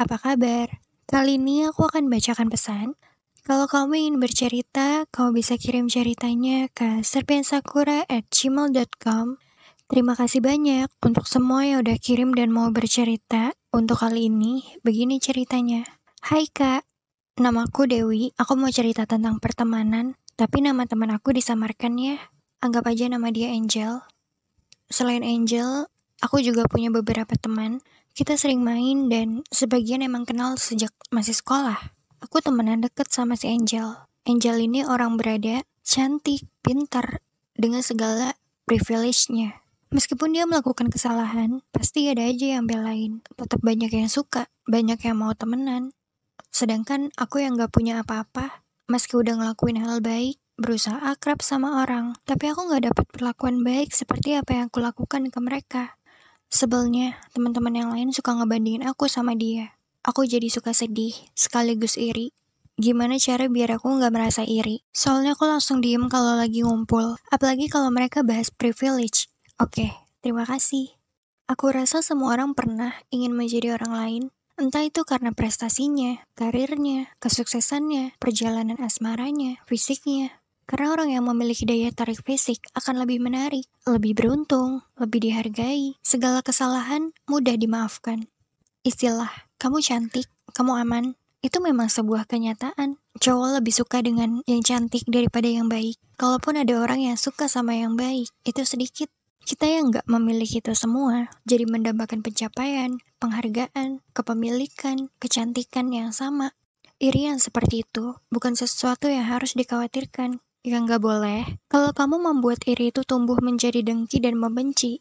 apa kabar? Kali ini aku akan bacakan pesan. Kalau kamu ingin bercerita, kamu bisa kirim ceritanya ke serpiansakura@gmail.com. Terima kasih banyak untuk semua yang udah kirim dan mau bercerita. Untuk kali ini, begini ceritanya. Hai kak, namaku Dewi. Aku mau cerita tentang pertemanan, tapi nama teman aku disamarkan ya. Anggap aja nama dia Angel. Selain Angel, aku juga punya beberapa teman kita sering main dan sebagian emang kenal sejak masih sekolah. Aku temenan deket sama si Angel. Angel ini orang berada, cantik, pintar, dengan segala privilege-nya. Meskipun dia melakukan kesalahan, pasti ada aja yang belain. Tetap banyak yang suka, banyak yang mau temenan. Sedangkan aku yang gak punya apa-apa, meski udah ngelakuin hal baik, berusaha akrab sama orang, tapi aku gak dapat perlakuan baik seperti apa yang aku lakukan ke mereka. Sebelnya, teman-teman yang lain suka ngebandingin aku sama dia. Aku jadi suka sedih, sekaligus iri. Gimana cara biar aku nggak merasa iri? Soalnya aku langsung diem kalau lagi ngumpul, apalagi kalau mereka bahas privilege. Oke, terima kasih. Aku rasa semua orang pernah ingin menjadi orang lain, entah itu karena prestasinya, karirnya, kesuksesannya, perjalanan asmaranya, fisiknya, karena orang yang memiliki daya tarik fisik akan lebih menarik, lebih beruntung, lebih dihargai. Segala kesalahan mudah dimaafkan. Istilah, kamu cantik, kamu aman, itu memang sebuah kenyataan. Cowok lebih suka dengan yang cantik daripada yang baik. Kalaupun ada orang yang suka sama yang baik, itu sedikit. Kita yang nggak memiliki itu semua, jadi mendambakan pencapaian, penghargaan, kepemilikan, kecantikan yang sama. Iri yang seperti itu bukan sesuatu yang harus dikhawatirkan. Ya nggak boleh. Kalau kamu membuat iri itu tumbuh menjadi dengki dan membenci,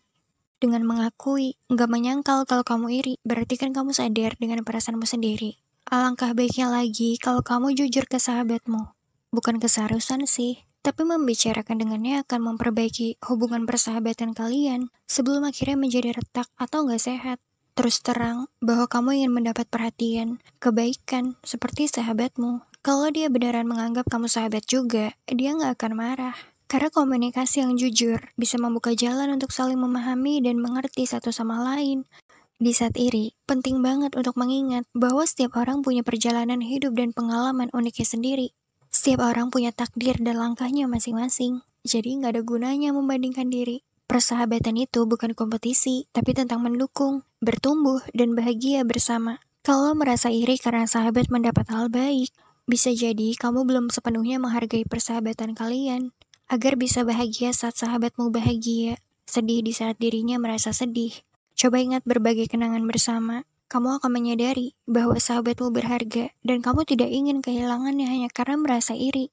dengan mengakui, nggak menyangkal kalau kamu iri, berarti kan kamu sadar dengan perasaanmu sendiri. Alangkah baiknya lagi kalau kamu jujur ke sahabatmu. Bukan keseharusan sih, tapi membicarakan dengannya akan memperbaiki hubungan persahabatan kalian sebelum akhirnya menjadi retak atau nggak sehat. Terus terang bahwa kamu ingin mendapat perhatian, kebaikan, seperti sahabatmu. Kalau dia beneran menganggap kamu sahabat juga, dia nggak akan marah. Karena komunikasi yang jujur bisa membuka jalan untuk saling memahami dan mengerti satu sama lain. Di saat iri, penting banget untuk mengingat bahwa setiap orang punya perjalanan hidup dan pengalaman uniknya sendiri. Setiap orang punya takdir dan langkahnya masing-masing. Jadi nggak ada gunanya membandingkan diri. Persahabatan itu bukan kompetisi, tapi tentang mendukung, bertumbuh, dan bahagia bersama. Kalau merasa iri karena sahabat mendapat hal baik, bisa jadi kamu belum sepenuhnya menghargai persahabatan kalian. Agar bisa bahagia saat sahabatmu bahagia, sedih di saat dirinya merasa sedih. Coba ingat berbagai kenangan bersama. Kamu akan menyadari bahwa sahabatmu berharga dan kamu tidak ingin kehilangannya hanya karena merasa iri.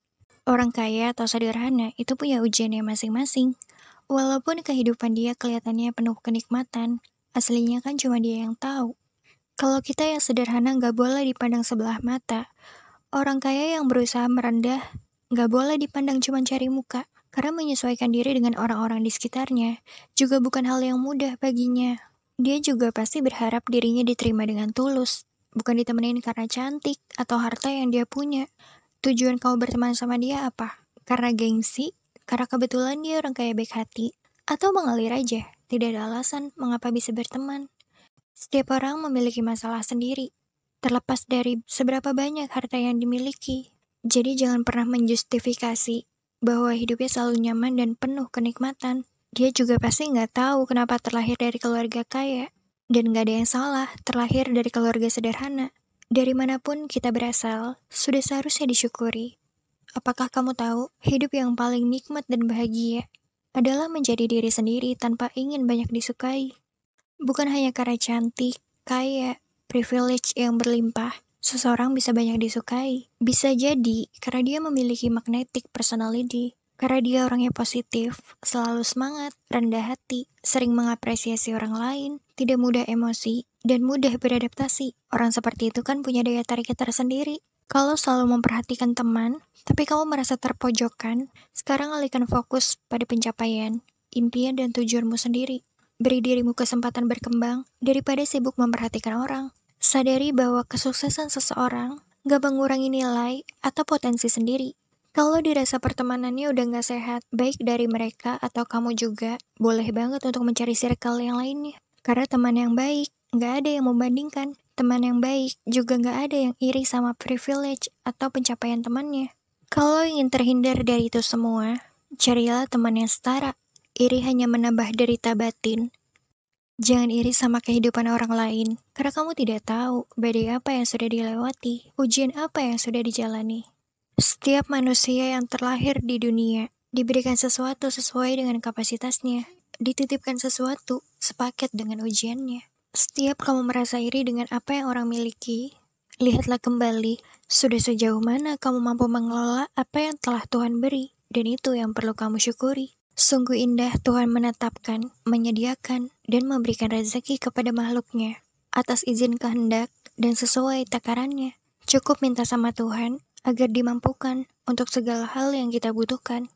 Orang kaya atau sederhana itu punya ujiannya masing-masing. Walaupun kehidupan dia kelihatannya penuh kenikmatan, aslinya kan cuma dia yang tahu. Kalau kita yang sederhana nggak boleh dipandang sebelah mata, Orang kaya yang berusaha merendah gak boleh dipandang cuma cari muka, karena menyesuaikan diri dengan orang-orang di sekitarnya juga bukan hal yang mudah baginya. Dia juga pasti berharap dirinya diterima dengan tulus, bukan ditemenin karena cantik atau harta yang dia punya. Tujuan kau berteman sama dia apa? Karena gengsi? Karena kebetulan dia orang kaya baik hati? Atau mengalir aja? Tidak ada alasan mengapa bisa berteman. Setiap orang memiliki masalah sendiri, terlepas dari seberapa banyak harta yang dimiliki. Jadi jangan pernah menjustifikasi bahwa hidupnya selalu nyaman dan penuh kenikmatan. Dia juga pasti nggak tahu kenapa terlahir dari keluarga kaya. Dan nggak ada yang salah terlahir dari keluarga sederhana. Dari mana pun kita berasal, sudah seharusnya disyukuri. Apakah kamu tahu, hidup yang paling nikmat dan bahagia adalah menjadi diri sendiri tanpa ingin banyak disukai. Bukan hanya karena cantik, kaya, privilege yang berlimpah, seseorang bisa banyak disukai. Bisa jadi karena dia memiliki magnetic personality, karena dia orangnya positif, selalu semangat, rendah hati, sering mengapresiasi orang lain, tidak mudah emosi, dan mudah beradaptasi. Orang seperti itu kan punya daya tariknya tersendiri. Kalau selalu memperhatikan teman, tapi kamu merasa terpojokkan, sekarang alihkan fokus pada pencapaian, impian dan tujuanmu sendiri. Beri dirimu kesempatan berkembang daripada sibuk memperhatikan orang. Sadari bahwa kesuksesan seseorang gak mengurangi nilai atau potensi sendiri. Kalau dirasa pertemanannya udah gak sehat, baik dari mereka atau kamu juga, boleh banget untuk mencari circle yang lainnya. Karena teman yang baik, gak ada yang membandingkan. teman yang baik juga gak ada yang iri sama privilege atau pencapaian temannya. Kalau ingin terhindar dari itu semua, carilah teman yang setara. Iri hanya menambah derita batin. Jangan iri sama kehidupan orang lain, karena kamu tidak tahu badai apa yang sudah dilewati, ujian apa yang sudah dijalani. Setiap manusia yang terlahir di dunia diberikan sesuatu sesuai dengan kapasitasnya, dititipkan sesuatu sepaket dengan ujiannya. Setiap kamu merasa iri dengan apa yang orang miliki, lihatlah kembali sudah sejauh mana kamu mampu mengelola apa yang telah Tuhan beri, dan itu yang perlu kamu syukuri. Sungguh indah Tuhan menetapkan, menyediakan, dan memberikan rezeki kepada makhluknya atas izin kehendak dan sesuai takarannya. Cukup minta sama Tuhan agar dimampukan untuk segala hal yang kita butuhkan.